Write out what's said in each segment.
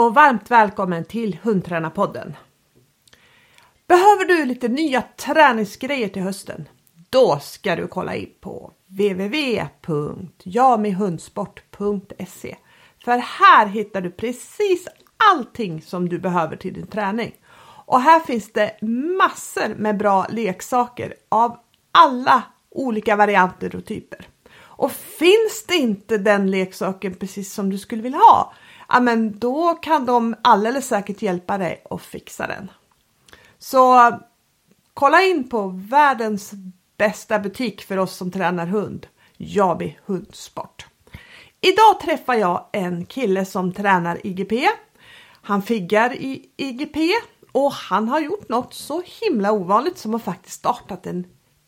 och varmt välkommen till Hundtränarpodden. Behöver du lite nya träningsgrejer till hösten? Då ska du kolla in på www.jamihundsport.se För här hittar du precis allting som du behöver till din träning. Och här finns det massor med bra leksaker av alla olika varianter och typer. Och finns det inte den leksaken precis som du skulle vilja ha, ja men då kan de alldeles säkert hjälpa dig att fixa den. Så kolla in på världens bästa butik för oss som tränar hund, Jabi Hundsport. Idag träffar jag en kille som tränar IGP. Han figgar i IGP och han har gjort något så himla ovanligt som att faktiskt startat en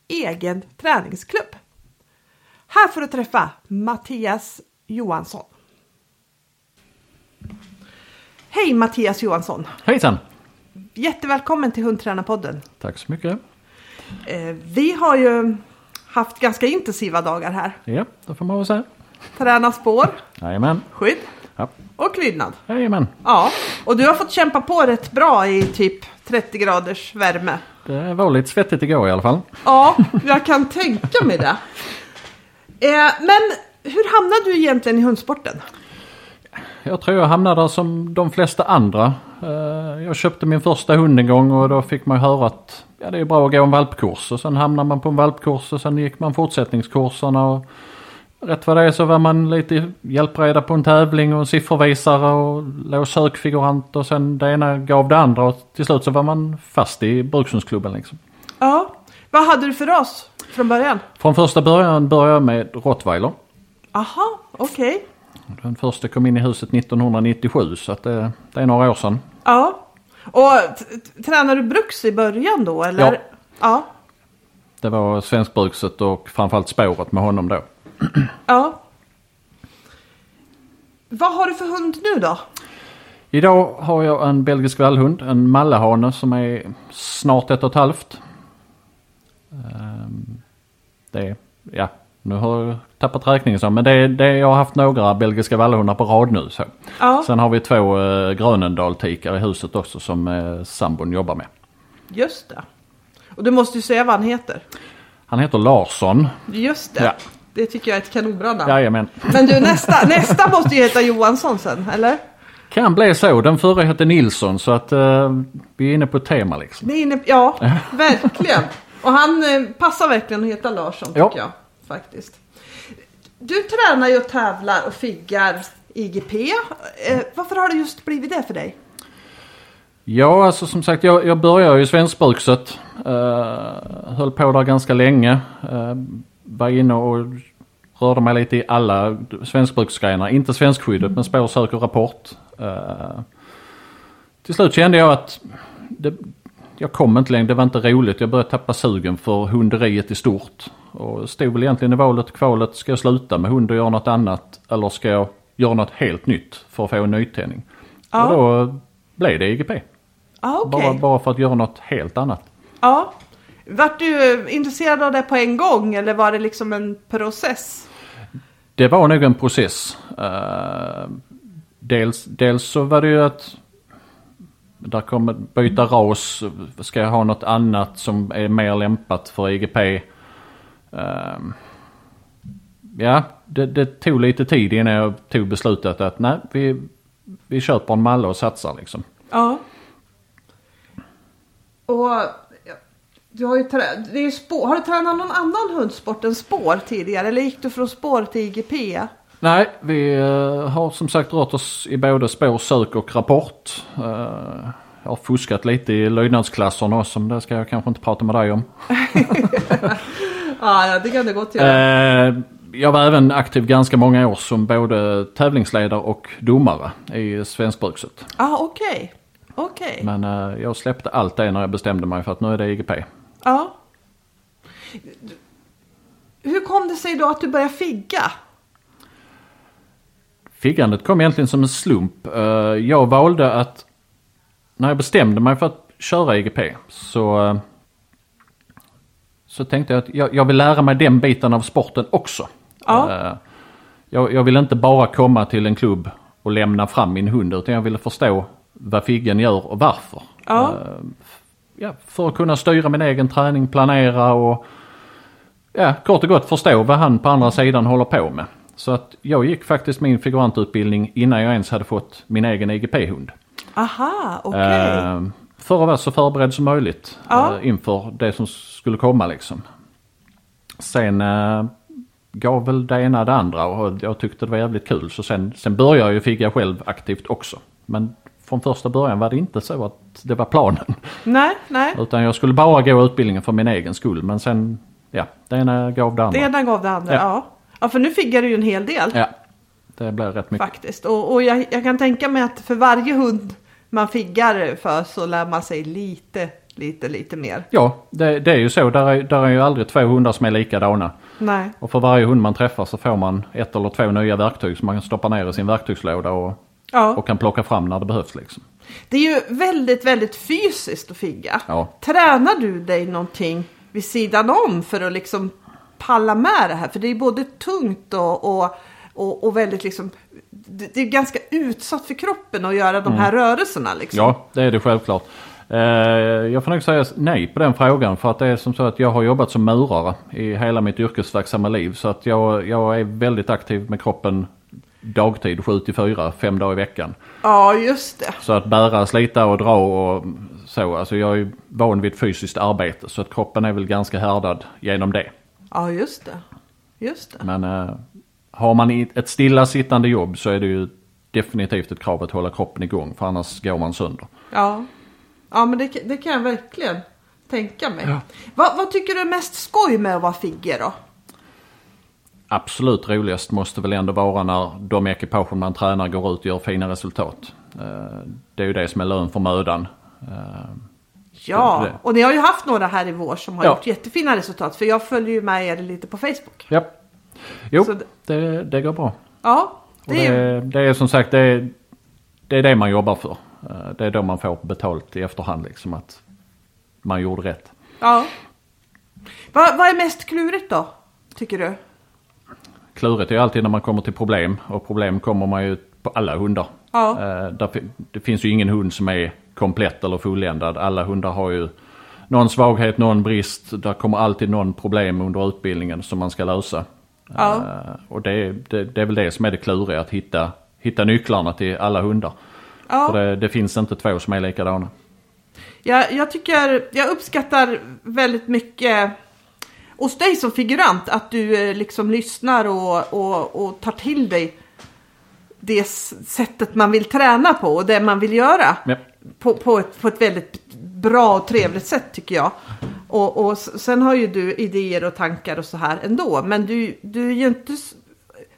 egen träningsklubb. Här får du träffa Mattias Johansson. Hej Mattias Johansson! Hejsan! Jättevälkommen till Hundtränarpodden. Tack så mycket. Eh, vi har ju haft ganska intensiva dagar här. Ja, det får man väl säga. Träna spår, Jajamän. skydd Ja. och klydnad. Jajamän. Ja, och du har fått kämpa på rätt bra i typ 30 graders värme. Det var lite svettigt igår i alla fall. Ja, jag kan tänka mig det. Eh, men hur hamnade du egentligen i hundsporten? Jag tror jag hamnade där som de flesta andra. Eh, Jag köpte min första hund en gång och då fick man höra att ja, det är bra att gå en valpkurs. Och sen hamnar man på en valpkurs och sen gick man fortsättningskurserna. Och rätt vad det är så var man lite hjälpreda på en tävling och en siffervisare och låg sökfigurant och sen det ena gav det andra och till slut så var man fast i brukshundsklubben liksom. Ja, vad hade du för ras från början? Från första början började jag med rottweiler. Aha, okej. Den första kom in i huset 1997 så att det, det är några år sedan. Ja. Och t- t- tränar du bruks i början då eller? Ja. Ja. Det var svenskbrukset och framförallt spåret med honom då. ja. Vad har du för hund nu då? Idag har jag en belgisk vallhund, en mallehane som är snart ett och ett halvt. Ehm, Det är, ja, nu har jag tappat räkningen så, men det det jag har haft några belgiska vallhundar på rad nu. Så. Ja, Sen har vi två uh, Grönendal-tikar i huset också som uh, sambon jobbar med. just det. Och du måste ju säga vad han heter. Han heter Larsson. Just det. Ja. Det tycker jag är ett kanonbra namn. Jajamän. Men du nästa, nästa måste ju heta Johansson sen, eller? Kan bli så. Den förra hette Nilsson så att eh, vi är inne på ett tema liksom. Det är inne, ja, verkligen. Och han eh, passar verkligen att heta Larsson tycker Ja. jag. Faktiskt. Du tränar ju och tävlar och figgar IGP. Eh, varför har det just blivit det för dig? Ja, alltså som sagt jag, jag började ju i svenskbrukset. Uh, eh, höll på där ganska länge. Uh, var inne och rörde mig lite i alla svenskbruksgrenar. Inte svenskskyddet men spår, sök och rapport. Eh, till slut kände jag att det, jag kom inte längre, det var inte roligt. Jag började tappa sugen för hunderiet i stort. Och stod väl egentligen i valet och kvalet. Ska jag sluta med hund och göra något annat? Eller ska jag göra något helt nytt för att få en nytändning? Ja. Och då blev det IGP. Ja, okej. Bara, bara för att göra något helt annat. Ja. Vart du intresserad av det på en gång eller var det liksom en process? Det var nog en process. Eh, dels, dels så var det ju att där kommer byta ras. Ska jag ha något annat som är mer lämpat för IGP? Um, ehm, ja, det, det tog lite tid innan jag tog beslutet att nej, vi, vi köper en malle och satsar liksom. Ja. Och du har ju det är spår. Har du tränat någon annan hundsport än spår tidigare? Eller gick du från spår till IGP? Nej, vi eh, har som sagt rört oss i både spår, sök och rapport. Eh, jag har fuskat lite i lydnadsklasserna också, men det ska jag kanske inte prata med dig om. Ja, ja det kan du gott göra. Eh, jag var även aktiv ganska många år som både tävlingsledare och domare i svenskbrukset. Ja, okej. Okej. Men eh, jag släppte allt det när jag bestämde mig för att nu är det IGP. Ja. Hur kom det sig då att du började figga? Figgandet kom egentligen som en slump. Eh, Jag valde att, när jag bestämde mig för att köra IGP så, eh, så tänkte jag att jag, jag vill lära mig den biten av sporten också. Ja. Eh, Jag, jag vill inte bara komma till en klubb att lämna fram min hund utan jag ville förstå vad Figgen gör och varför. Ja. Ja, för att kunna styra min egen träning, planera och ja, kort och gott förstå vad han på andra sidan håller på med. Så att jag gick faktiskt min figurantutbildning innan jag ens hade fått min egen IGP-hund. Aha, okej. Eh, för att vara så förberedd som möjligt Ja. eh, inför det som skulle komma liksom. Sen eh, gav väl det ena det andra och jag tyckte det var jävligt kul. Så sen, sen började jag ju figga själv aktivt också. Men från första början var det inte så att det var planen. Nej, nej. Utan jag skulle bara gå utbildningen för min egen skull. Men sen, ja, det ena gav det andra. Det ena gav det andra, Ja. ja. Ja, för nu figgar du ju en hel del Ja, det blev rätt mycket. faktiskt. Och, och jag, jag kan tänka mig att för varje hund man figgar för så lär man sig lite, lite, lite mer. Ja, det, det är ju så. Där är, där är ju aldrig två hundar som är likadana. Nej, Och för varje hund man träffar så får man ett eller två nya verktyg som man kan stoppa ner i sin verktygslåda och, ja. och kan plocka fram när det behövs. Liksom. Det är ju väldigt, väldigt fysiskt att figga. Ja. Tränar du dig någonting vid sidan om för att liksom palla med det här? För det är både tungt och, och, och, och väldigt liksom, det är ganska utsatt för kroppen att göra de här rörelserna liksom. Ja, det är det självklart. Eh, jag får nog säga nej på den frågan för att det är som så att jag har jobbat som murare i hela mitt yrkesverksamma liv. Så att jag, jag är väldigt aktiv med kroppen dagtid 7 till 4, fem dagar i veckan. ja just det. Så att bära, slita och dra och så. Alltså jag är van vid fysiskt arbete så att kroppen är väl ganska härdad genom det. Ja, just det. Just det. Men eh, har man ett stillasittande jobb så är det ju definitivt ett krav att hålla kroppen igång för annars går man sönder. Ja, ja men det, det kan jag verkligen tänka mig. Vad, vad tycker du är mest skoj med att vara figge då? Absolut roligast måste väl ändå vara när de ekipagen man tränar går ut och gör fina resultat. Eh, Det är ju det som är lön för mödan. Ja, Det- och ni har ju haft några här i vår som har Ja. gjort jättefina resultat. För jag följer ju med er lite på Facebook. Ja. Jo, Så det- det, det går bra. Ja, Och det är, det, det är som sagt det är, det är det man jobbar för. Eh, Det är då man får betalt i efterhand liksom att man gjorde rätt. ja. Vad, vad är mest klurigt då, tycker du? Klurigt är ju alltid när man kommer till problem och problem kommer man ju på alla hundar. Ja. Eh, det finns ju ingen hund som är komplett eller fulländad. Alla hundar har ju någon svaghet, någon brist. Där kommer alltid någon problem under utbildningen som man ska lösa. Ja. Eh, och det, det, det är väl det som är det kluriga, att hitta, hitta nycklarna till alla hundar. Ja. För det, det finns inte två som är likadana. Jag, jag tycker, jag uppskattar väldigt mycket hos dig som figurant att du eh, liksom lyssnar och, och, och tar till dig det sättet man vill träna på och det man vill göra. Ja. På, på, ett, på ett väldigt bra och trevligt sätt tycker jag. Och, och sen har ju du idéer och tankar och så här ändå. Men du, du är ju inte...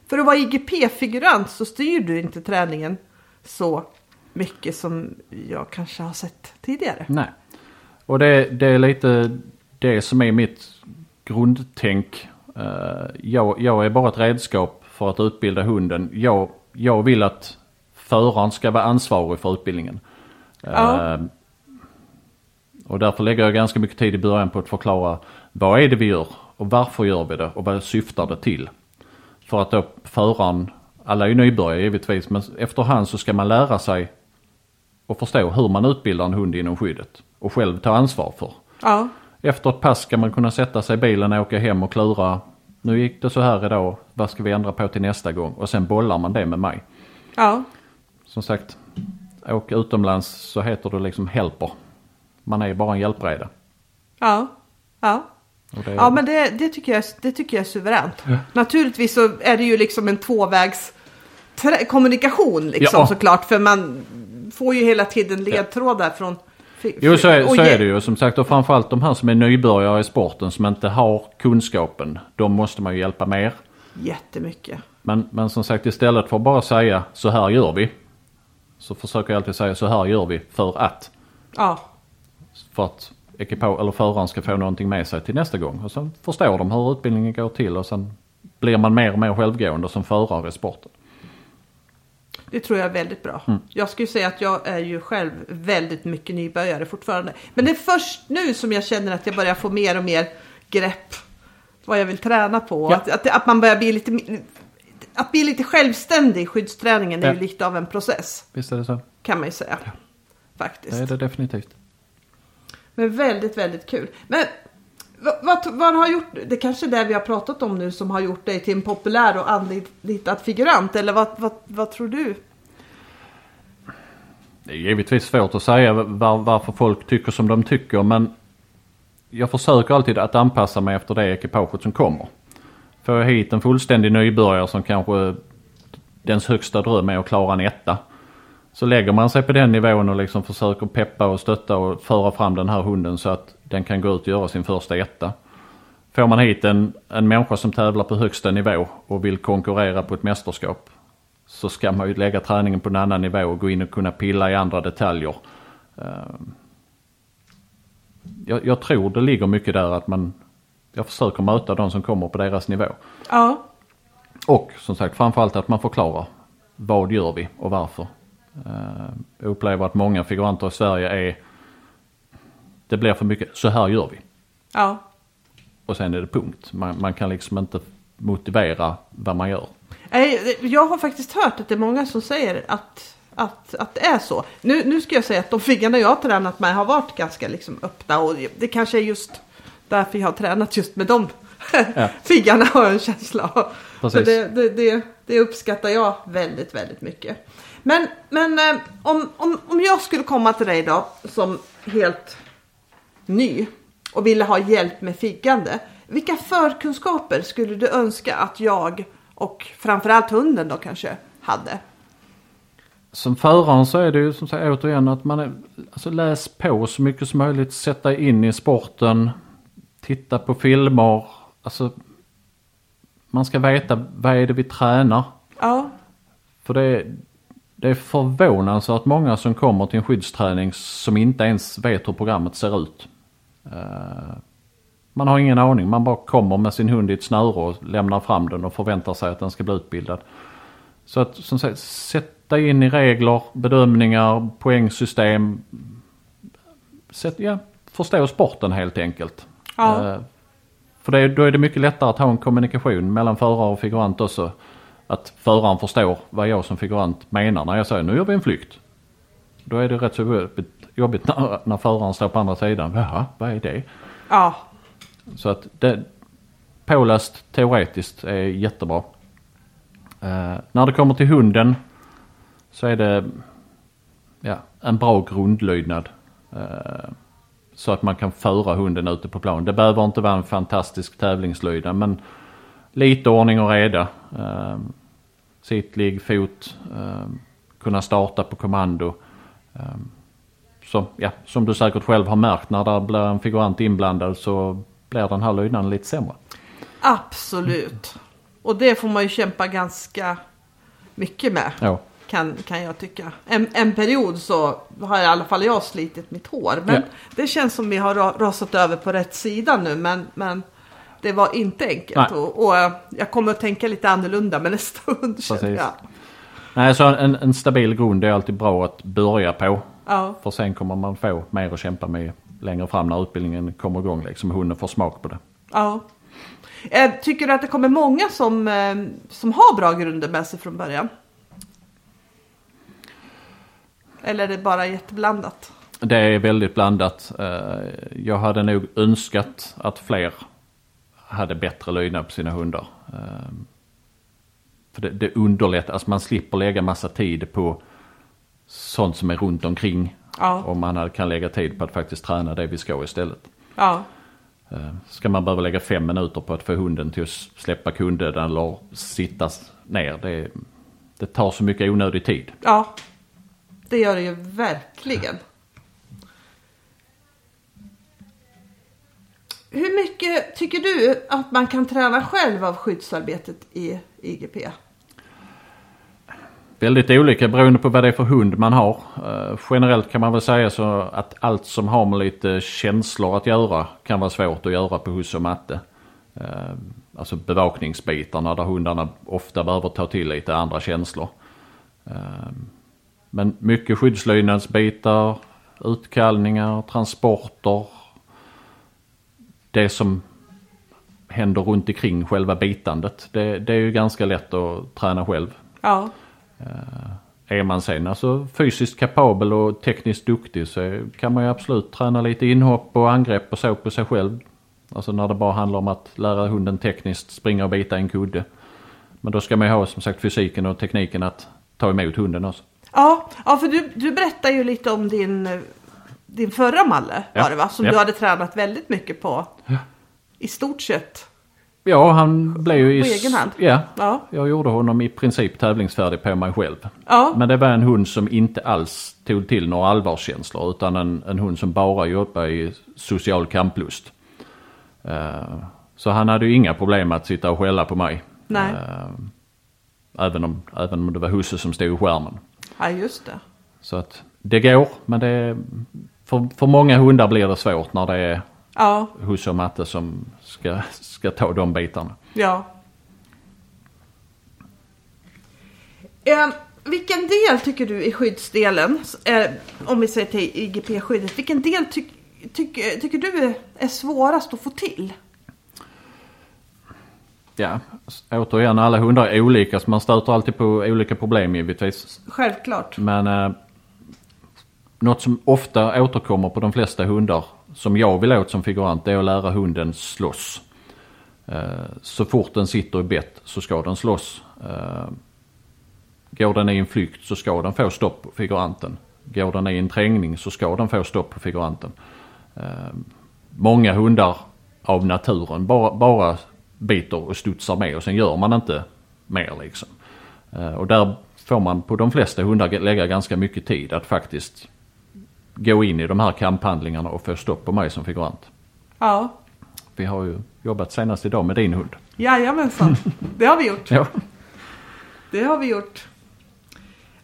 För att vara IGP-figurant så styr du inte träningen så mycket som jag kanske har sett tidigare. Nej. Och det, det är lite det som är mitt grundtänk. Eh, jag, jag är bara ett redskap för att utbilda hunden. Jag, jag vill att föraren ska vara ansvarig för utbildningen. Ja. Eh, och därför lägger jag ganska mycket tid i början på att förklara vad är det vi gör och varför gör vi det och vad syftar det till. För att då föraren, alla är ju nybörjare givetvis, men efterhand så ska man lära sig och förstå hur man utbildar en hund inom skyddet och själv ta ansvar för. Ja, Efter ett pass ska man kunna sätta sig i bilen och åka hem och klura. Nu gick det så här idag, vad ska vi ändra på till nästa gång? Och sen bollar man det med mig. ja, Som sagt, åk utomlands så heter det liksom helper. Man är bara en hjälpreda. ja, ja. Det, Ja, men det, det, tycker jag, det tycker jag är suveränt. Naturligtvis så är det ju liksom en tvåvägs kommunikation liksom Ja. såklart. För man får ju hela tiden ledtrådar från... Jo så är, så är det ju som sagt och framförallt de här som är nybörjare i sporten som inte har kunskapen. De måste man ju hjälpa mer. Jättemycket. Men, men som sagt istället för att bara säga så här gör vi. Så försöker jag alltid säga så här gör vi för att. Ja, För att ekipage, eller föraren ska få någonting med sig till nästa gång. Och sen förstår de hur utbildningen går till och sen blir man mer och mer självgående som förare i sporten. det tror jag är väldigt bra. Mm. Jag skulle säga att jag är ju själv väldigt mycket nybörjare fortfarande. Men det är först nu som jag känner att jag börjar få mer och mer grepp vad jag vill träna på. Ja. Att, att, att man börjar bli lite... att bli lite självständig i skyddsträningen är Ja. ju lite av en process. Visst är det så? Kan man ju säga. Faktiskt. Det är det definitivt. Men väldigt, väldigt kul. Men vad, vad, vad har gjort, det kanske är det vi har pratat om nu som har gjort dig till en populär och anlitad figurant. Eller vad, vad, vad tror du? Det är givetvis svårt att säga var, varför folk tycker som de tycker men jag försöker alltid att anpassa mig efter det ekipaget som kommer. Får jag hit en fullständig nybörjare som kanske dens högsta dröm är att klara en etta. Så lägger man sig på den nivån och liksom försöker peppa och stötta och föra fram den här hunden så att den kan gå ut och göra sin första etta. Får man hit en, en människa som tävlar på högsta nivå och vill konkurrera på ett mästerskap så ska man ju lägga träningen på en annan nivå och gå in och kunna pilla i andra detaljer. Ehm, jag, jag tror det ligger mycket där att man, jag försöker möta de som kommer på deras nivå. Ja, Och som sagt framförallt att man förklarar vad gör vi och varför. Jag upplever att många figuranter i Sverige är, det blir för mycket, så här gör vi. ja. Och sen är det punkt. Man, man kan liksom inte motivera vad man gör. Jag har faktiskt hört att det är många som säger att, att, att det är så. Nu, nu ska jag säga att de figgarna jag har tränat med har varit ganska liksom öppna och det kanske är just därför jag har tränat just med dem. Ja. figgarna har jag en känsla av. Så det, det, det, det uppskattar jag väldigt, väldigt mycket. Men, men eh, om, om, om jag skulle komma till dig då som helt ny och ville ha hjälp med figgande. Vilka förkunskaper skulle du önska att jag och framförallt hunden då kanske hade? Som föraren så är det ju som sagt återigen att man är, alltså läs på så mycket som möjligt, sätta in i sporten, titta på filmer. Alltså man ska veta vad är det vi tränar. Ja, För det är, det är förvånansvärt många som kommer till en skyddsträning som inte ens vet hur programmet ser ut. Eh, Man har ingen aning, man bara kommer med sin hund i ett snöre och lämnar fram den och förväntar sig att den ska bli utbildad. Så att som sagt, sätta in i regler, bedömningar, poängsystem. Sätt, ja, förstå sporten helt enkelt. Ja. Eh, För det, då är det mycket lättare att ha en kommunikation mellan förare och figurant också. Att föraren förstår vad jag som figurant menar när jag säger nu gör vi en flykt. Då är det rätt så jobbigt, jobbigt när, när föraren står på andra sidan. Jaha, vad är det? ja, Så att det, påläst teoretiskt är jättebra. Eh, när det kommer till hunden så är det ja, en bra grundlydnad. Eh, så att man kan föra hunden ute på plan. Det behöver inte vara en fantastisk tävlingslydnad men lite ordning och reda. Eh, sitt, ligg, fot. Eh, kunna starta på kommando. Eh, så, ja, som du säkert själv har märkt när det blir en figurant inblandad så blir den här lydnaden lite sämre. absolut. Och det får man ju kämpa ganska mycket med. Ja. Kan, kan jag tycka. En, en period så har i alla fall jag slitit mitt hår. Men Ja. det känns som vi har ra- rasat över på rätt sida nu. Men, men det var inte enkelt. Och, och eh, jag kommer att tänka lite annorlunda med nästa hund. känner Precis. jag. Nej, så en, en stabil grund är alltid bra att börja på. Ja, För sen kommer man få mer att kämpa med längre fram när utbildningen kommer igång. Liksom hunden får smak på det. ja. Eh, Tycker du att det kommer många som, eh, som har bra grunder med sig från början? Eller är det bara jätteblandat? Det är väldigt blandat. Eh, Jag hade nog önskat att fler hade bättre lydnad på sina hundar. Eh, För det, det underlättar, alltså man slipper lägga massa tid på sånt som är runt omkring. Ja. Om man kan lägga tid på att faktiskt träna det vi ska istället. Ja, Eh, Ska man behöva lägga fem minuter på att få hunden till att släppa kunden eller sitta ner. Det, det tar så mycket onödig tid. ja. Det gör det ju verkligen. Hur mycket tycker du att man kan träna själv av skyddsarbetet i IGP? Väldigt olika beroende på vad det är för hund man har. Eh, generellt kan man väl säga så att allt som har med lite känslor att göra kan vara svårt att göra på husse och matte. Eh, alltså bevakningsbitarna där hundarna ofta behöver ta till lite andra känslor. Eh, Eh, men mycket skyddslydnadsbitar, utkallningar, transporter. Det som händer runt omkring själva bitandet. Det, det är ju ganska lätt att träna själv. Ja. Är man sen alltså fysiskt kapabel och tekniskt duktig så kan man ju absolut träna lite inhopp och angrepp och så på sig själv. Alltså när det bara handlar om att lära hunden tekniskt springa och bita en kudde. Men då ska man ju ha som sagt fysiken och tekniken att ta emot hunden också. Ja, ja för du, du berättar ju lite om din, din förra Malle Ja. var det va? Som Ja. du hade tränat väldigt mycket på. I stort sett. Ja, han blev ju i... På egen hand? Ja, Ja. jag gjorde honom i princip tävlingsfärdig på mig själv. Ja. Men det var en hund som inte alls tog till några allvarskänslor utan en, en hund som bara jobbade i social kamplust. Eh, så han hade ju inga problem att sitta och skälla på mig. Nej. Eh, även, om, även om det var husse som stod i skärmen. Ja, just det. Så att det går men det är, för, för många hundar blir det svårt när det är Ja, husse och matte som ska, ska ta de bitarna. ja. Eh, vilken del tycker du i skyddsdelen, eh, om vi säger till IGP-skyddet, vilken del ty, tyck- tycker du är svårast att få till? Ja, återigen alla hundar är olika så man stöter alltid på olika problem givetvis. Självklart. Men eh, något som ofta återkommer på de flesta hundar som jag vill åt som figurant det är att lära hunden slåss. Eh, så fort den sitter i bett så ska den slåss. Eh, går den i en flykt så ska den få stopp på figuranten. Går den i en trängning så ska den få stopp på figuranten. Eh, många hundar av naturen bara, bara biter och studsar med och sen gör man inte mer liksom. Eh, Och där får man på de flesta hundar lägga ganska mycket tid att faktiskt gå in i de här kamphandlingarna och få stopp på mig som figurant. Ja, Vi har ju jobbat senast idag med din hund. jajamensan. Det har vi gjort. Ja. Det har vi gjort.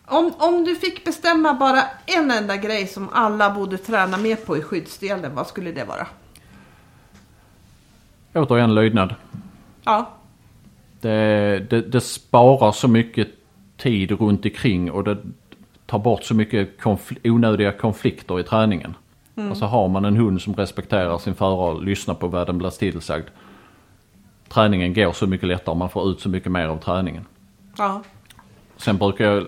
Om, om du fick bestämma bara en enda grej som alla borde träna mer på i skyddsdelen, vad skulle det vara? Återigen lydnad. Ja, Det, det, det sparar så mycket tid runt omkring och det tar bort så mycket konfl- onödiga konflikter i träningen. Alltså har man en hund som respekterar sin förare och lyssnar på vad den blir tillsagd. Träningen går så mycket lättare, man får ut så mycket mer av träningen. ja, Sen brukar jag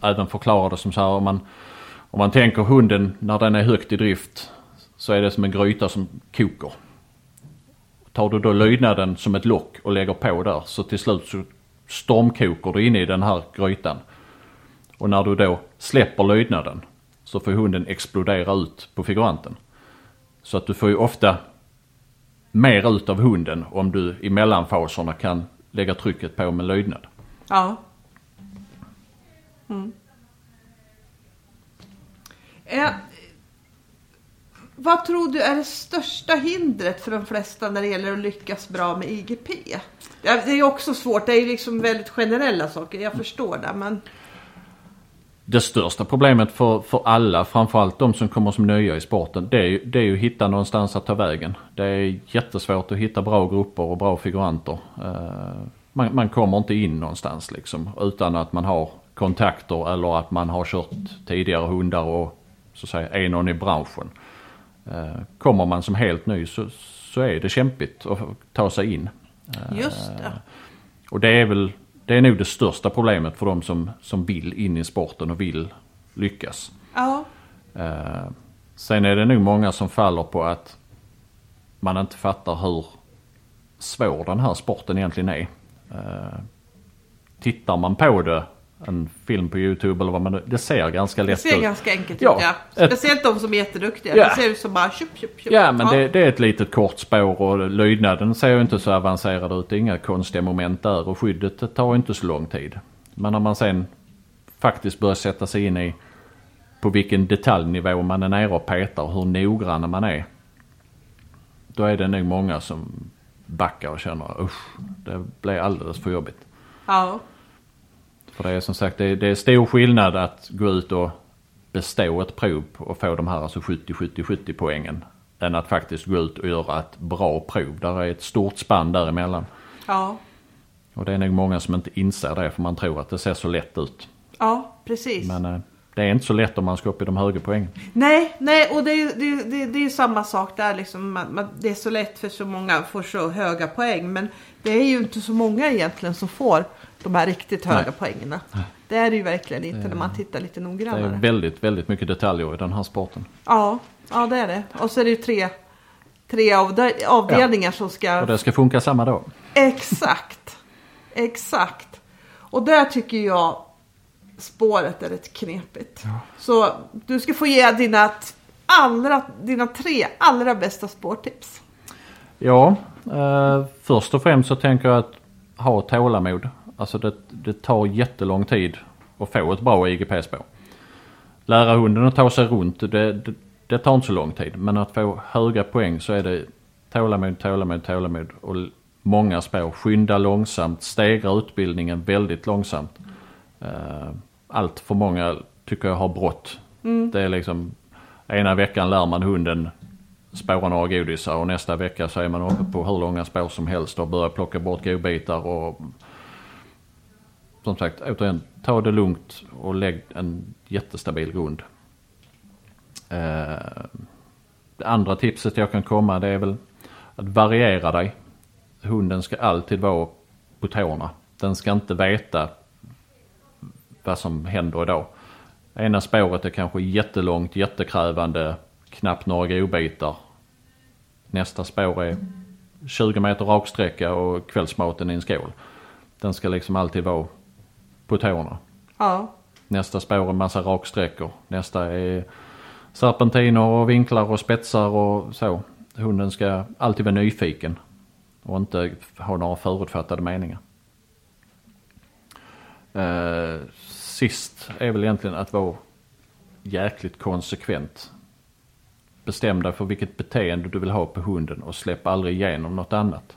även förklara det som så här om man, om man tänker hunden när den är högt i drift så är det som en gryta som kokar. Tar du då lydnaden som ett lock och lägger på där så till slut så stormkokar du inne i den här grytan. Och när du då släpper lydnaden så får hunden explodera ut på figuranten. Så att du får ju ofta mer ut av hunden om du i mellanfaserna kan lägga trycket på med lydnad. ja. Mm. Eh, vad tror du är det största hindret för de flesta när det gäller att lyckas bra med IGP? Det är ju också svårt, det är ju liksom väldigt generella saker, jag förstår det. Men Det största problemet för, för alla, framförallt de som kommer som nya i sporten, det är, ju, det är ju att hitta någonstans att ta vägen. Det är jättesvårt att hitta bra grupper och bra figuranter. Eh, man, man kommer inte in någonstans liksom utan att man har kontakter eller att man har kört tidigare hundar och så att säga är någon i branschen. Eh, kommer man som helt ny så, så är det kämpigt att ta sig in. just det. Och det är väl, det är nog det största problemet för de som, som vill in i sporten och vill lyckas. Ja, Eh, sen är det nog många som faller på att man inte fattar hur svår den här sporten egentligen är. Eh, tittar man på det, en film på YouTube eller vad man det ser ganska det lätt ser ut. ganska enkelt Ja, ut ja. ett- Speciellt de som är jätteduktiga. Ja. Det ser ut som bara tjup, tjup, tjup. Ja men Det, det är ett litet kort spår och lydnaden ser ju inte så avancerad ut. Det är inga konstiga moment där och skyddet det tar inte så lång tid. Men när man sen faktiskt börjar sätta sig in i på vilken detaljnivå man är nere och petar och hur noggrann man är. Då är det nog många som backar och känner usch, det blir alldeles för jobbigt. Ja, För det är som sagt det är, det är stor skillnad att gå ut och bestå ett prov och få de här alltså 70-70-70 poängen. Än att faktiskt gå ut och göra ett bra prov. Där är ett stort spann däremellan. ja, Och det är nog många som inte inser det för man tror att det ser så lätt ut. ja, precis. Men eh, det är inte så lätt om man ska upp i de höga poängen. Nej, nej och det är det, det, det är samma sak där liksom. Man, man, det är så lätt för så många får så höga poäng. Men det är ju inte så många egentligen som får de här riktigt höga Nej. poängen. Det är det ju verkligen inte när man tittar lite Det är noggrannare. väldigt, väldigt mycket detaljer i den här sporten. Ja, ja det är det. Och så är det ju tre, tre avde avdelningar som ska... Och det ska funka samma dag. Exakt. Exakt. Och där tycker jag spåret är rätt knepigt. Så du ska få ge dina, allra, dina tre allra bästa spårtips. Ja, eh, först och främst så tänker jag att ha tålamod. Alltså det, det tar jättelång tid att få ett bra IGP-spår. Lära hunden att ta sig runt, det, det, det tar inte så lång tid. Men att få höga poäng så är det tålamod, tålamod, tålamod och många spår. Skynda långsamt, stegra utbildningen väldigt långsamt. Eh, allt för många tycker jag har brått. Det är liksom ena veckan lär man hunden spåra några godisar och nästa vecka så är man uppe på hur långa spår som helst och börjar plocka bort godbitar och som sagt återigen ta det lugnt och lägg en jättestabil grund. Eh, det andra tipset jag kan komma det är väl att variera dig. Hunden ska alltid vara på tårna. Den ska inte veta vad som händer idag. Ena spåret är kanske jättelångt, jättekrävande, knappt några godbitar. Nästa spår är 20 meter raksträcka och kvällsmaten i en skål. Den ska liksom alltid vara på tårna. Ja, Nästa spår är massa raksträckor. Nästa är serpentiner och vinklar och spetsar och så. Hunden ska alltid vara nyfiken och inte ha några förutfattade meningar. Eh, sist är väl egentligen att vara jäkligt konsekvent. Bestäm dig för vilket beteende du vill ha på hunden och släpp aldrig igenom något annat.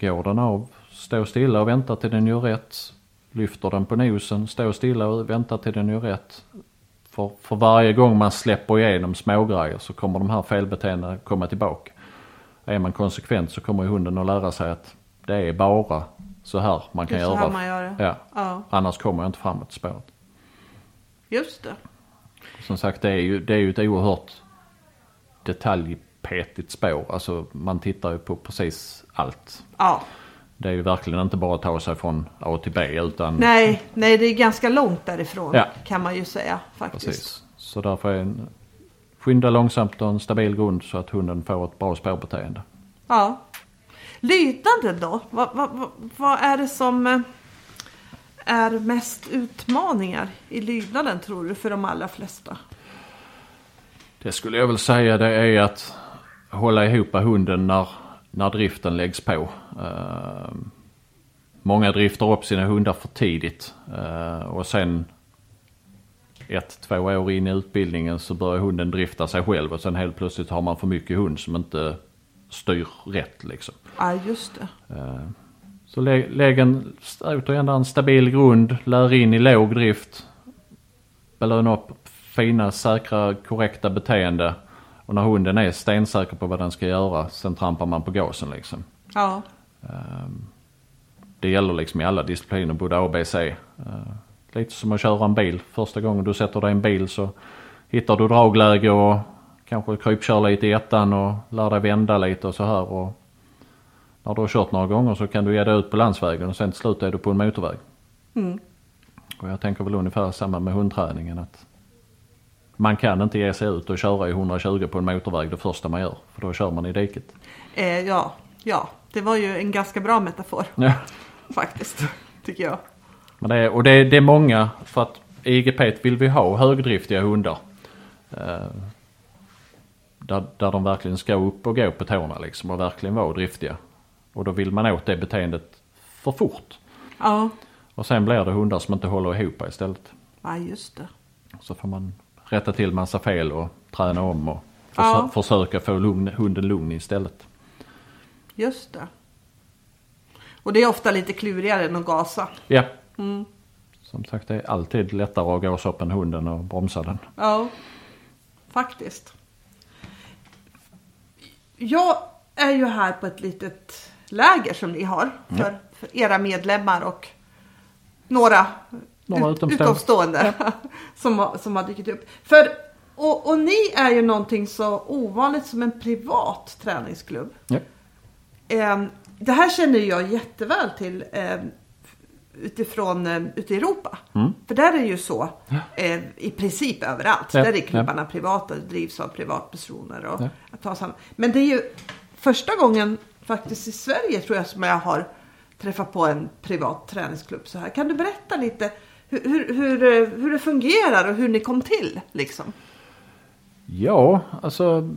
Går den av, stå stilla och vänta till den gör rätt. Lyfter den på nosen, stå stilla och vänta till den gör rätt. För, för varje gång man släpper igenom smågrejer så kommer de här felbeteendena komma tillbaka. Är man konsekvent så kommer hunden att lära sig att det är bara så här man det kan är så göra. här man gör det. Ja, Ja, annars kommer jag inte framåt i spåret. just det. Som sagt det är ju, det är ju ett oerhört detaljpetigt spår. Alltså man tittar ju på precis allt. Ja. Det är ju verkligen inte bara att ta sig från A till B utan Nej, nej, det är ganska långt därifrån Ja. kan man ju säga faktiskt. precis. Så därför är en, skynda långsamt och en stabil grund så att hunden får ett bra spårbeteende. Ja. Lydnaden då? Vad, vad, vad, är det som eh, är mest utmaningar i lydnaden tror du för de allra flesta? Det skulle jag väl säga det är att hålla ihop hunden när, när driften läggs på. Eh, många driftar upp sina hundar för tidigt eh, och sen ett, två år in i utbildningen så börjar hunden drifta sig själv och sen helt plötsligt har man för mycket hund som inte styr rätt liksom. Ja, just det. Eh, Så lä- lägg en, återigen en stabil grund, lär in i låg drift. Belöna upp fina, säkra, korrekta beteende. Och när hunden är stensäker på vad den ska göra, sen trampar man på gasen liksom. Ja, Det gäller liksom i alla discipliner, både A, B, C. Eh, Lite som att köra en bil. Första gången du sätter dig i en bil så hittar du dragläge och kanske krypkör lite i ettan och lär dig vända lite och så här. Och när du har kört några gånger så kan du ge dig ut på landsvägen och sen till slut är du på en motorväg. Mm. Och jag tänker väl ungefär samma med hundträningen. att Man kan inte ge sig ut och köra i 120 på en motorväg det första man gör. För då kör man i diket. eh, ja, ja. Det var ju en ganska bra metafor Ja. faktiskt, tycker jag. Men det är, och det är, det är många, för att i IGP vill vi ha högdriftiga hundar. Eh, där, där de verkligen ska upp och gå på tårna liksom och verkligen vara driftiga. Och då vill man åt det beteendet för fort. Ja, Och sen blir det hundar som inte håller ihop istället. ja just det. Så får man rätta till massa fel och träna om och försö- Ja. försöka få lugn, hunden lugn istället. Just det. Och det är ofta lite klurigare än att gasa. Ja. Mm. Som sagt det är alltid lättare att gasa upp än hunden och bromsa den. Ja, faktiskt. Jag är ju här på ett litet läger som ni har för, för era medlemmar och några några Ut, utomstående. utomstående som, har, som har dykt upp. För, och, och ni är ju någonting så ovanligt som en privat träningsklubb. Ja. Eh, det här känner jag jätteväl till eh, utifrån eh, ute i Europa. För där är det ju så eh, i princip överallt. Ja, Där är klubbarna privata, drivs av privatpersoner. Och Ja. att ta sam- Men det är ju första gången faktiskt i Sverige tror jag som jag har träffat på en privat träningsklubb så här. Kan du berätta lite hur, hur, hur, det fungerar och hur ni kom till liksom? Ja, alltså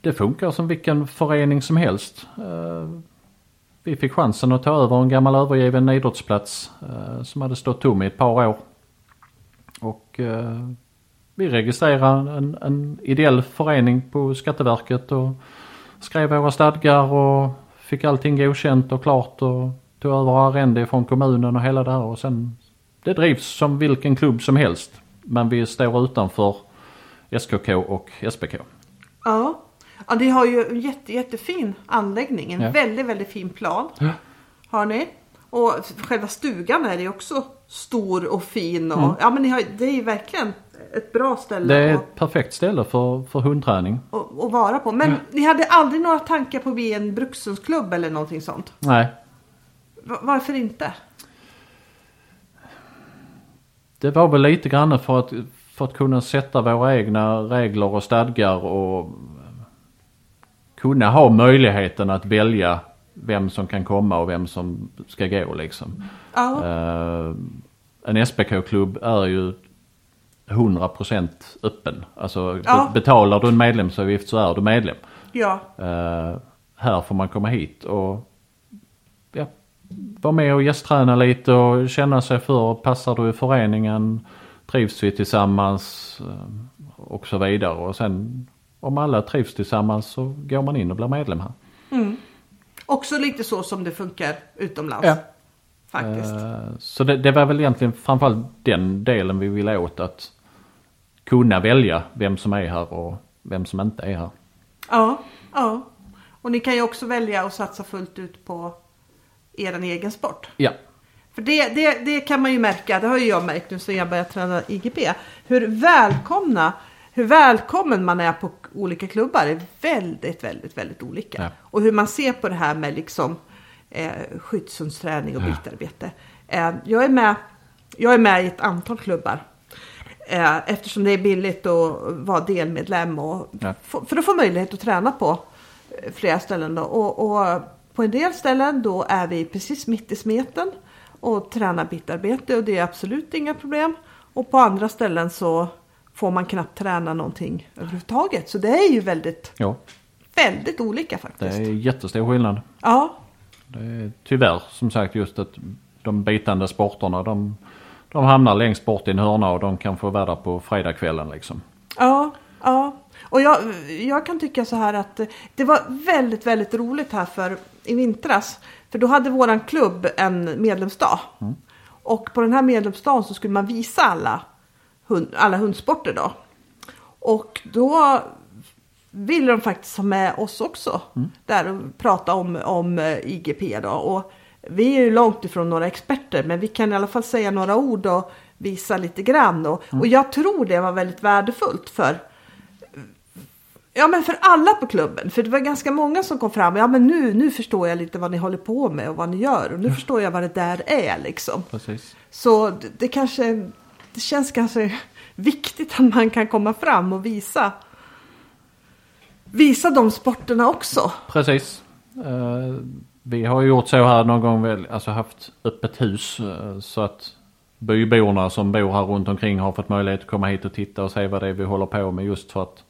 det funkar som vilken förening som helst. Eh, vi fick chansen att ta över en gammal övergiven idrottsplats eh, som hade stått tom i ett par år. Och eh, vi registrerade en, en ideell förening på Skatteverket och skrev våra stadgar och fick allting godkänt och klart och tog över arrende från kommunen och hela det här och sen det drivs som vilken klubb som helst. Men vi står utanför SKK och SPK. Ja. ja, ni har ju en jätte, jättefin anläggning. En Ja. väldigt, väldigt fin plan. Ja. Har ni. Och själva stugan är ju också stor och fin. Och, Mm. Ja men ni har, det är ju verkligen ett bra ställe Det är ett perfekt ställe för, för hundträning. att, att vara på. Men ni hade aldrig några tankar på att bli en brukshundsklubb eller någonting sånt? Nej, Va- Varför inte? Det var väl lite grann för att, för att kunna sätta våra egna regler och stadgar och kunna ha möjligheten att välja vem som kan komma och vem som ska gå liksom. Ja, Eh, en SPK-klubb är ju 100% öppen. Alltså Ja. betalar du en medlemsavgift så är du medlem. ja, Eh, här får man komma hit och vara med och gästträna lite och känna sig för. Passar du i föreningen? Trivs vi tillsammans? eh, Och så vidare. Och sen om alla trivs tillsammans så går man in och blir medlem här. också lite så som det funkar utomlands. Ja. Faktiskt. Eh, Så det, det var väl egentligen framförallt den delen vi ville åt. Att kunna välja vem som är här och vem som inte är här. Ja, ja. Och ni kan ju också välja att satsa fullt ut på er egen sport. Ja, För det, det, det kan man ju märka, det har ju jag märkt nu sen jag började träna IGP. Hur välkomna, hur välkommen man är på olika klubbar är väldigt, väldigt, väldigt olika. Ja. Och hur man ser på det här med liksom eh, skyddshundsträning och bitarbete. Eh, jag, är med, jag är med i ett antal klubbar. Eh, eftersom det är billigt att vara delmedlem och Ja. för att få möjlighet att träna på eh, flera ställen. Då. Och, och på en del ställen då är vi precis mitt i smeten och tränar bitarbete och det är absolut inga problem. Och på andra ställen så får man knappt träna någonting överhuvudtaget. Så det är ju väldigt, ja väldigt olika det faktiskt. är jättestor skillnad. Ja, Det är tyvärr som sagt just att de bitande sporterna de, de hamnar längst bort i en hörna och de kan få vara där på fredagskvällen liksom. Ja, ja. Och jag, jag kan tycka så här att det var väldigt, väldigt roligt här för i vintras. För då hade våran klubb en medlemsdag. Och på den här medlemsdagen så skulle man visa alla, hund, alla hundsporter då. Och då ville de faktiskt ha med oss också. Där och prata om, om eh, IGP då. Och vi är ju långt ifrån några experter men vi kan i alla fall säga några ord och visa lite grann. Och, och jag tror det var väldigt värdefullt för Ja men för alla på klubben. För det var ganska många som kom fram. Ja men nu, nu förstår jag lite vad ni håller på med och vad ni gör. Och nu förstår jag vad det där är liksom. Precis. Så det, det kanske det känns kanske viktigt att man kan komma fram och visa visa de sporterna också. Precis. Eh, vi har ju gjort så här någon gång, väl, alltså haft öppet hus eh, så att byborna som bor här runt omkring har fått möjlighet att komma hit och titta och se vad det är vi håller på med just för att,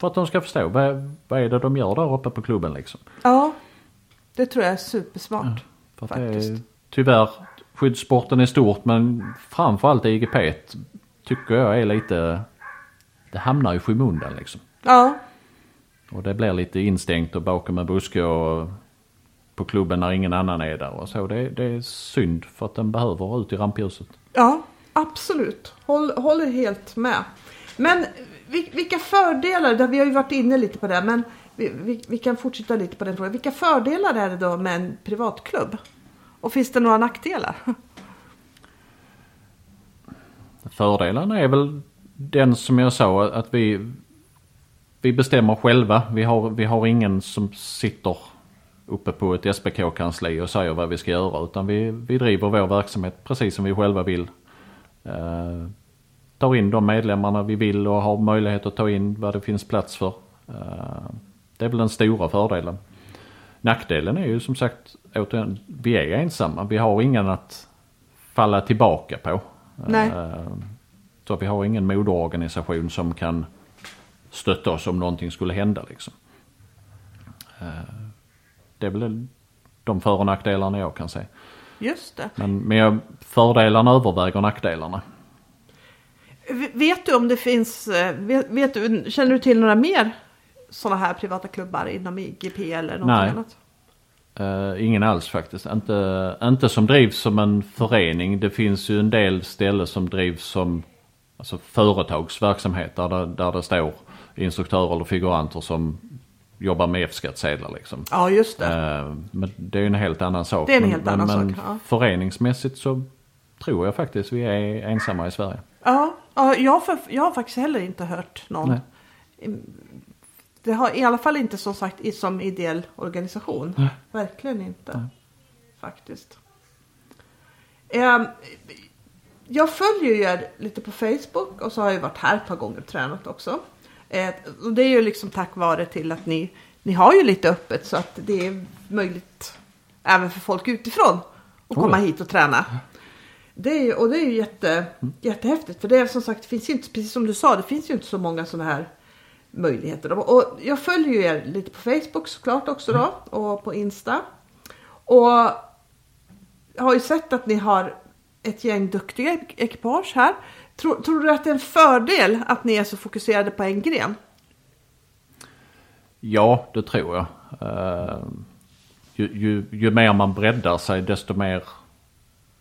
för att de ska förstå vad, vad är det de gör där uppe på klubben liksom. Ja, det tror jag är supersmart. För att Faktiskt. är, tyvärr, skyddssporten är stort men framförallt IGP tycker jag är lite, det hamnar i skymundan liksom. Ja, Och det blir lite instängt och bakom en buske och på klubben när ingen annan är där och så. Det, det är synd för att den behöver ut i rampljuset. ja absolut. Håll, håller helt med. Men vilka fördelar, där vi har ju varit inne lite på det, men vi, vi, vi kan fortsätta lite på den frågan. Vilka fördelar är det då med en privatklubb? Och finns det några nackdelar? Fördelarna är väl den som jag sa att vi, vi bestämmer själva. Vi har, vi har ingen som sitter uppe på ett SPK-kansli och säger vad vi ska göra. Utan vi, vi driver vår verksamhet precis som vi själva vill. Eh, Tar in de medlemmarna vi vill och har möjlighet att ta in vad det finns plats för. Eh, det är väl den stora fördelen. Nackdelen är ju som sagt återigen, vi är ensamma. Vi har ingen att falla tillbaka på. Nej. Eh, Så vi har ingen moderorganisation som kan stötta oss om någonting skulle hända liksom. Eh, Det är väl de för och nackdelarna jag kan se. Just det. Men, men fördelarna överväger nackdelarna. Vet du om det finns, eh, vet, vet du, känner du till några mer sådana här privata klubbar inom IGP eller någonting Nej. annat? Eh, ingen alls faktiskt. Inte, inte som drivs som en förening. Det finns ju en del ställen som drivs som alltså företagsverksamhet där det, där det står instruktörer eller figuranter som jobbar med F-skattsedlar liksom. Ja, just det. Eh, men det är en helt annan sak. Det är en Men- helt men, annan men sak, ja. föreningsmässigt så tror jag faktiskt vi är ensamma i Sverige. Ja, ja jag, har för, jag har faktiskt heller inte hört någon. Nej. Det har i alla fall inte som sagt i- som ideell organisation. Nej. Verkligen inte. Nej. Faktiskt. Ehm, jag följer ju er lite på Facebook och så har jag varit här ett par gånger och tränat också. Eh, och det är ju liksom tack vare till att ni, ni har ju lite öppet så att det är möjligt även för folk utifrån att Oh komma hit och träna. Det är och det är ju jätte, jättehäftigt för det är som sagt, det finns inte, precis som du sa, det finns ju inte så många sådana här möjligheter. Och jag följer ju er lite på Facebook såklart också då och på Insta. Och jag har ju sett att ni har ett gäng duktiga ekipage här. Tror, tror du att det är en fördel att ni är så fokuserade på en gren? Ja, det tror jag. Eh, ju, ju, ju mer man breddar sig desto mer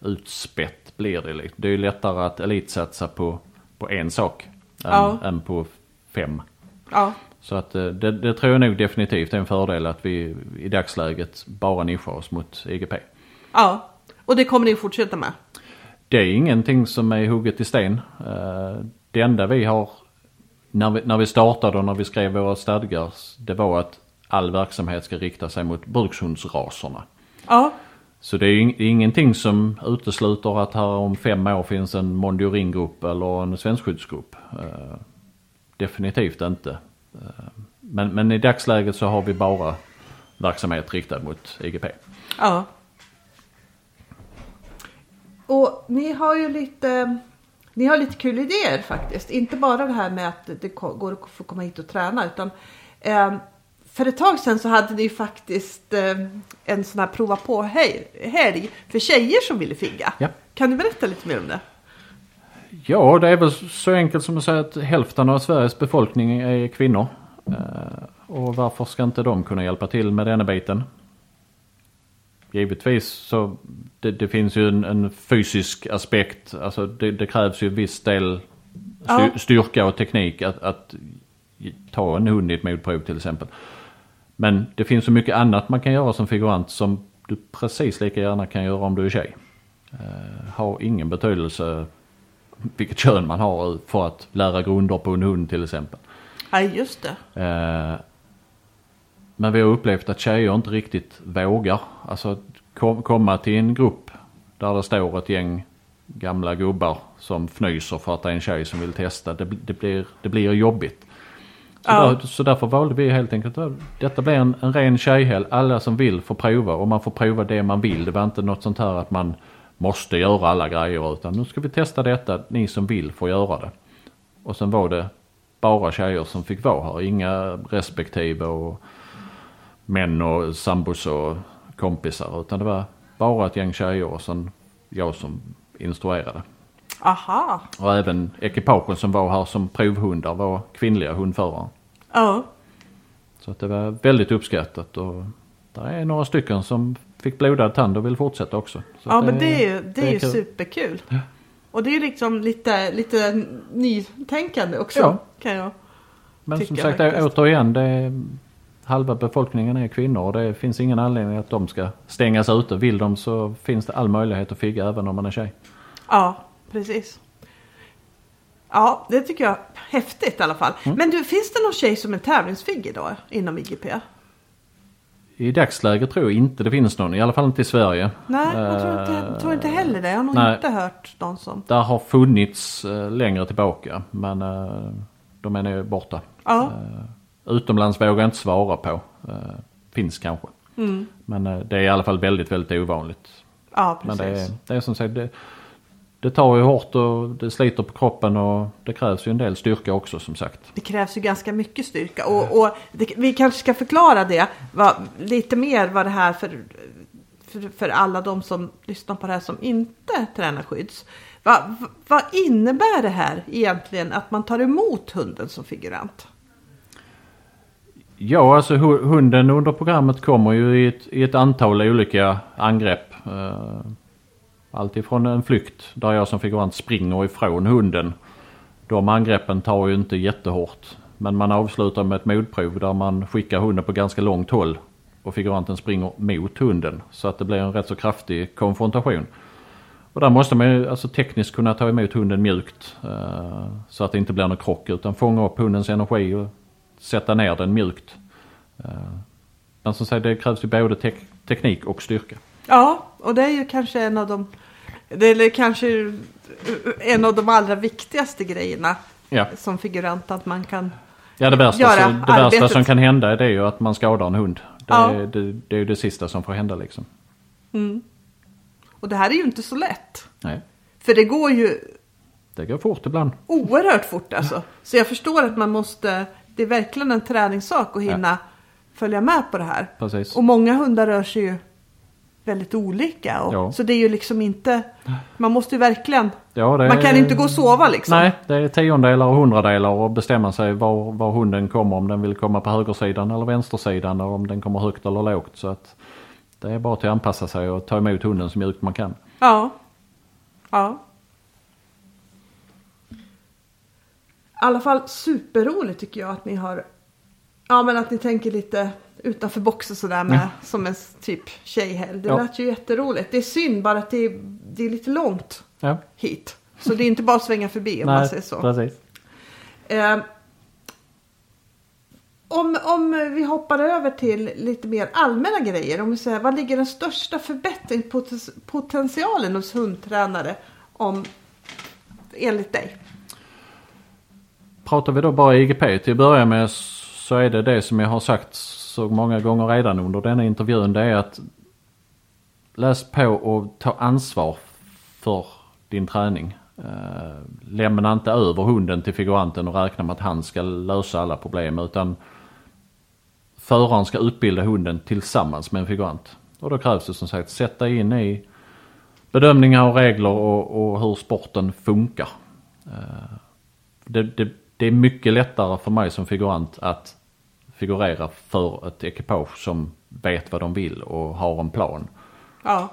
utspätt blir det. liksom. Det är ju lättare att elitsatsa på, på en sak än, Ja. än på fem. Ja, Så att eh, det, det tror jag nog definitivt är en fördel att vi i dagsläget bara nischar oss mot IGP. ja. Och det kommer ni fortsätta med? Det är ingenting som är hugget i sten. Eh, Det enda vi har när vi, när vi startade och när vi skrev våra stadgar det var att all verksamhet ska rikta sig mot brukshundsraserna. Ja, så det är ju ingenting som utesluter att här om fem år finns en Mondiorin-grupp eller en svenskskyddsgrupp. Eh, definitivt inte. Eh, men, men i dagsläget så har vi bara verksamhet riktad mot IGP. ja. Och ni har ju lite, ni har lite kul idéer faktiskt. Inte bara det här med att det går att få komma hit och träna utan eh, för ett tag sedan så hade ni ju faktiskt eh, en sån här prova på helg, helg för tjejer som ville figga. Ja. Kan du berätta lite mer om det? Ja, det är väl så enkelt som att säga att hälften av Sveriges befolkning är kvinnor. Eh, Och varför ska inte de kunna hjälpa till med denna biten? Givetvis så det, det finns ju en, en fysisk aspekt. Alltså det, det krävs ju viss del styr, Ja. styrka och teknik att, att ta en hund i ett modprov till exempel. Men det finns så mycket annat man kan göra som figurant som du precis lika gärna kan göra om du är tjej. Eh, har ingen betydelse vilket kön man har för att lära grunder på en hund till exempel. Ja, just det. Eh, men vi har upplevt att tjejer inte riktigt vågar. Alltså kom, komma till en grupp där det står ett gäng gamla gubbar som fnyser för att det är en tjej som vill testa. Det, det, blir, det blir jobbigt. Så, Ja. där, så därför valde vi helt enkelt att detta blir en, en ren tjejhelg. Alla som vill får prova och man får prova det man vill. Det var inte något sånt här att man måste göra alla grejer utan nu ska vi testa detta. Ni som vill får göra det. Och sen var det bara tjejer som fick vara här. Inga respektive och män och sambos och kompisar. Utan det var bara ett gäng tjejer och sen jag som instruerade. Aha. Och även ekipagen som var här som provhundar var kvinnliga hundförare. Ja. Så att det var väldigt uppskattat och det är några stycken som fick blodad tand och vill fortsätta också. Så Ja att men det är ju, det är ju kul. superkul. Och det är ju liksom lite, lite nytänkande också. Ja. Kan jag. Men som sagt faktiskt. återigen, det är, halva befolkningen är kvinnor och det finns ingen anledning att de ska stängas ute. Vill de så finns det all möjlighet att figga även om man är tjej. Ja, precis. Ja, det tycker jag är häftigt i alla fall. Mm. Men du, finns det någon tjej som är tävlingsfigg då inom IGP? I dagsläget tror jag inte det finns någon, i alla fall inte i Sverige. Nej, jag tror inte, Eh, tror inte heller det. Jag har nog nej. inte hört någon som... Där har funnits eh, längre tillbaka men eh, de är nu borta. Ja, utomlands vågar jag inte svara på. Finns kanske. mm. Men det är i alla fall väldigt, väldigt ovanligt. ja Men precis. det är, det är som sagt, det, det tar ju hårt och det sliter på kroppen och det krävs ju en del styrka också som sagt. Det krävs ju ganska mycket styrka och, och det, vi kanske ska förklara det vad, lite mer vad det här för, för, för alla de som lyssnar på det här som inte tränar skydds. Vad, vad innebär det här egentligen att man tar emot hunden som figurant? Ja, alltså hu- hunden under programmet kommer ju i ett, i ett antal olika angrepp. Alltifrån en flykt där jag som figurant springer ifrån hunden. De angreppen tar ju inte jättehårt. Men man avslutar med ett modprov där man skickar hunden på ganska långt håll. Och figuranten springer mot hunden. Så att det blir en rätt så kraftig konfrontation. Och där måste man ju alltså tekniskt kunna ta emot hunden mjukt. eh, så att det inte blir någon krock utan fånga upp hundens energi och sätta ner den mjukt. Eh, Men som sagt det krävs ju både te teknik och styrka. Ja, och det är ju kanske en av de det är kanske en av de allra viktigaste grejerna Ja, som figurant att man kan ja det, värsta, så, det värsta som kan hända det är ju att man skadar en hund. Det, Ja. är- det, det är ju det sista som får hända liksom. mm. Och det här är ju inte så lätt. Nej, För det går ju det går fort ibland. oerhört fort alltså. Så jag förstår att man måste, det är verkligen en träningssak att hinna följa med på det här. Precis. Och många hundar rör sig ju väldigt olika. Och, Ja. Så det är ju liksom inte, man måste ju verkligen, Ja, det man kan inte gå och sova liksom. Nej, det är tiondelar och hundradelar och bestämma sig var, var hunden kommer. Om den vill komma på högersidan eller vänstersidan och om den kommer högt eller lågt. Så att det är bara till att anpassa sig och ta emot hunden så mjukt man kan. Ja. Ja. I alla fall superroligt tycker jag att ni har, ja men att ni tänker lite utanför boxen sådär med, Ja. som en typ tjejhelg. Det Ja. lät ju jätteroligt. Det är synd bara att det är, det är lite långt Ja, hit. Så det är inte bara att svänga förbi om man säger så. precis. Eh, om, om vi hoppar över till lite mer allmänna grejer. Om vi säger, vad ligger den största förbättringspotentialen hos hundtränare om, enligt dig? Pratar vi då bara IGP till att börja med så är det det som jag har sagt så många gånger redan under denna intervjun. Det är att läs på och ta ansvar för din träning. Eh, lämna inte över hunden till figuranten och räkna med att han ska lösa alla problem utan föraren ska utbilda hunden tillsammans med en figurant. Och då krävs det som sagt sätta in i bedömningar och regler och, och hur sporten funkar. Eh, det, det, det är mycket lättare för mig som figurant att figurera för ett ekipage som vet vad de vill och har en plan. Ja,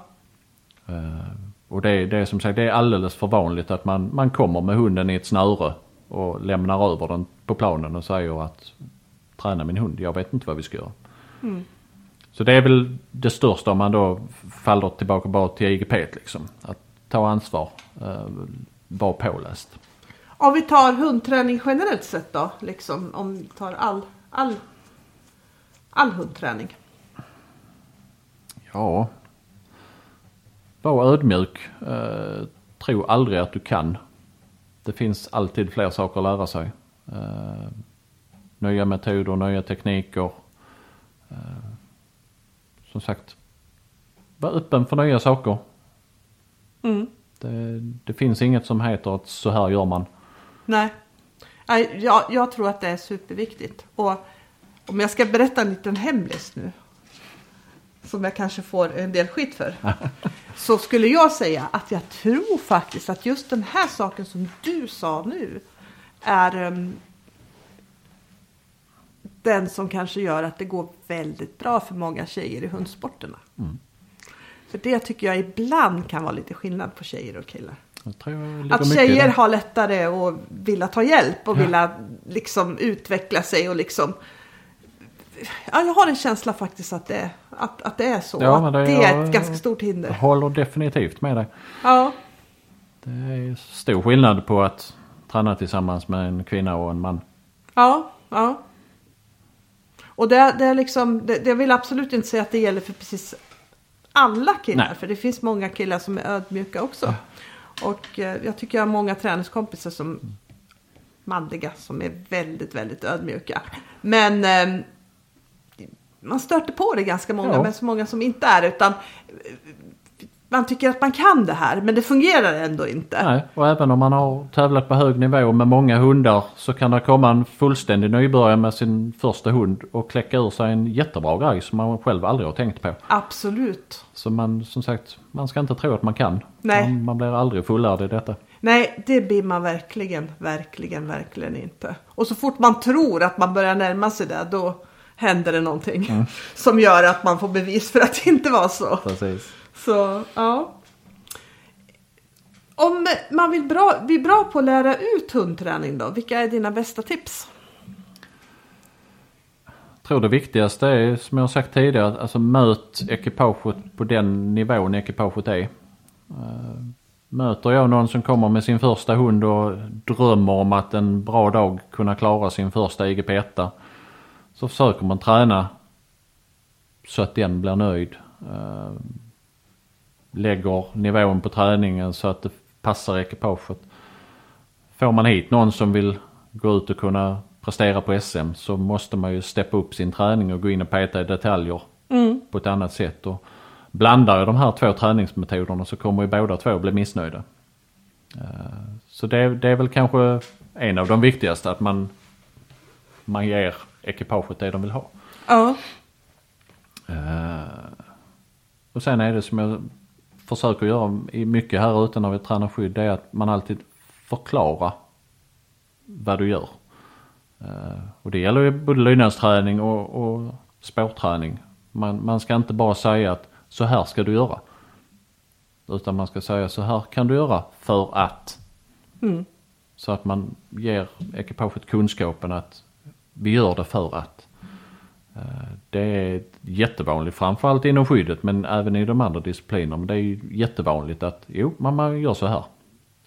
Eh, och det, det är som sagt det är alldeles för vanligt att man, man kommer med hunden i ett snöre och lämnar över den på planen och säger att träna min hund, jag vet inte vad vi ska göra. Så det är väl det största om man då faller tillbaka bara till IGP liksom. Att ta ansvar, uh, vara påläst. om vi tar hundträning generellt sett då, liksom om vi tar all, all, all hundträning. Ja. Var ödmjuk. Eh, tro aldrig att du kan. Det finns alltid fler saker att lära sig. Eh, nya metoder, nya tekniker. Eh, som sagt, var öppen för nya saker. Mm. Det, det finns inget som heter att så här gör man. Nej, jag, jag tror att det är superviktigt. Och om jag ska berätta en liten hemlis nu. Som jag kanske får en del skit för. så skulle jag säga att jag tror faktiskt att just den här saken som du sa nu. Är ehm, den som kanske gör att det går väldigt bra för många tjejer i hundsporterna. För det tycker jag ibland kan vara lite skillnad på tjejer och killar. Att tjejer har lättare att vilja ta hjälp och vilja liksom utveckla sig och liksom Ja, jag har en känsla faktiskt att det, att, att det är så. Ja, det, det är ett ganska stort Jag hinder. håller definitivt med dig. Ja, Det är stor skillnad på att tränar tillsammans med en kvinna och en man. Ja, ja. Och det, det är liksom, det, det vill absolut inte säga att det gäller för precis alla killar. Nej. För det finns många killar som är ödmjuka också. Och eh, jag tycker jag har många träningskompisar som manliga som är väldigt, väldigt ödmjuka. Men eh, man stöter på det ganska många, Ja. men så många som inte är utan eh, man tycker att man kan det här, men det fungerar ändå inte. Nej, och även om man har tävlat på hög nivå med många hundar så kan det komma en fullständig nybörjare med sin första hund och kläcka ur sig en jättebra grej som man själv aldrig har tänkt på. Absolut. Så man, som sagt, man ska inte tro att man kan. Nej. Man, man blir aldrig fullärd i detta. Nej, det blir man verkligen, verkligen, verkligen inte. Och så fort man tror att man börjar närma sig det, då händer det någonting som gör att man får bevis för att det inte var så. Precis. Så, ja. Om man vill bra, bli bra på att lära ut hundträning då, vilka är dina bästa tips? Jag tror det viktigaste är som jag sagt tidigare, att alltså möt ekipaget på den nivån ekipaget är. Eh, Möter jag någon som kommer med sin första hund och drömmer om att en bra dag kunna klara sin första IGP1 så försöker man träna så att den blir nöjd. Eh, Lägger nivån på träningen så att det passar ekipaget. Får man hit någon som vill gå ut och kunna prestera på SM så måste man ju steppa upp sin träning och gå in och peta i detaljer på ett annat sätt. Och blandar jag de här två träningsmetoderna så kommer ju båda två bli missnöjda. Eh, Så det, det är väl kanske en av de viktigaste att man, man ger ekipaget det de vill ha. Ja, Eh, Och sen är det som jag försöker göra i mycket här ute när vi tränar skydd, det är att man alltid förklarar vad du gör. Eh, Och det gäller ju både lydnadsträning och, och spårträning. Man, man ska inte bara säga att så här ska du göra. Utan man ska säga så här kan du göra för att. Så att man ger ekipaget kunskapen att vi gör det för att. Eh, Det är jättevanligt, framförallt inom skyddet men även i de andra disciplinerna. Men det är jättevanligt att jo, man, gör så här.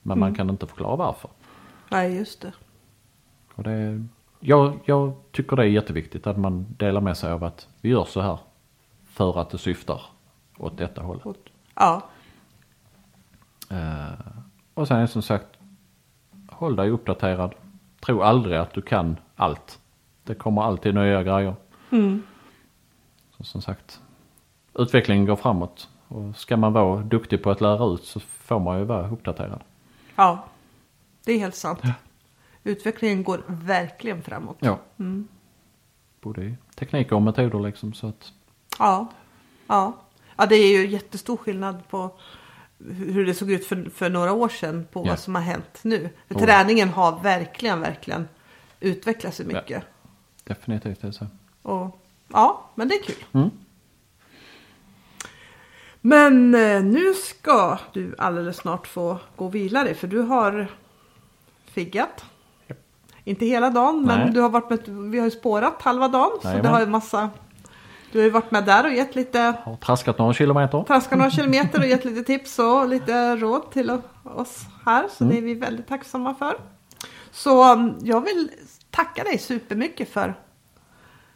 Men man kan inte förklara varför. nej just det. Och det, jag, jag tycker det är jätteviktigt att man delar med sig av att vi gör så här. För att det syftar åt detta hållet. Ja, Eh, och sen är som sagt, håll dig uppdaterad. Tro aldrig att du kan allt. Det kommer alltid nya grejer. Så som sagt, utvecklingen går framåt. Och ska man vara duktig på att lära ut så får man ju vara uppdaterad. ja. Det är helt sant. Utvecklingen går verkligen framåt. Ja. Både i tekniker och metoder liksom så att Ja, ja. ja det är ju jättestor skillnad på hur det såg ut för, för några år sedan på Ja. vad som har hänt nu. För. Träningen har verkligen, verkligen utvecklats så mycket. Definitivt är det så. Och, ja, men det är kul. Mm. Men eh, nu ska du alldeles snart få gå och vila dig för du har figgat. Inte hela dagen Nej. men du har varit med, vi har ju spårat halva dagen. Så det har ju massa, du har ju varit med där och gett lite Har traskat några kilometer. traskat några kilometer och gett lite tips och lite råd till oss här. Så det är vi väldigt tacksamma för. Så um, jag vill tacka dig supermycket för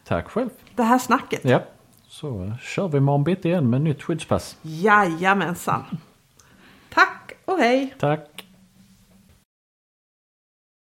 Tack själv. det här snacket. Ja. Så eh, kör vi imorgon bitti igen med nytt skyddspass. Jajamensan. Tack och hej. Tack.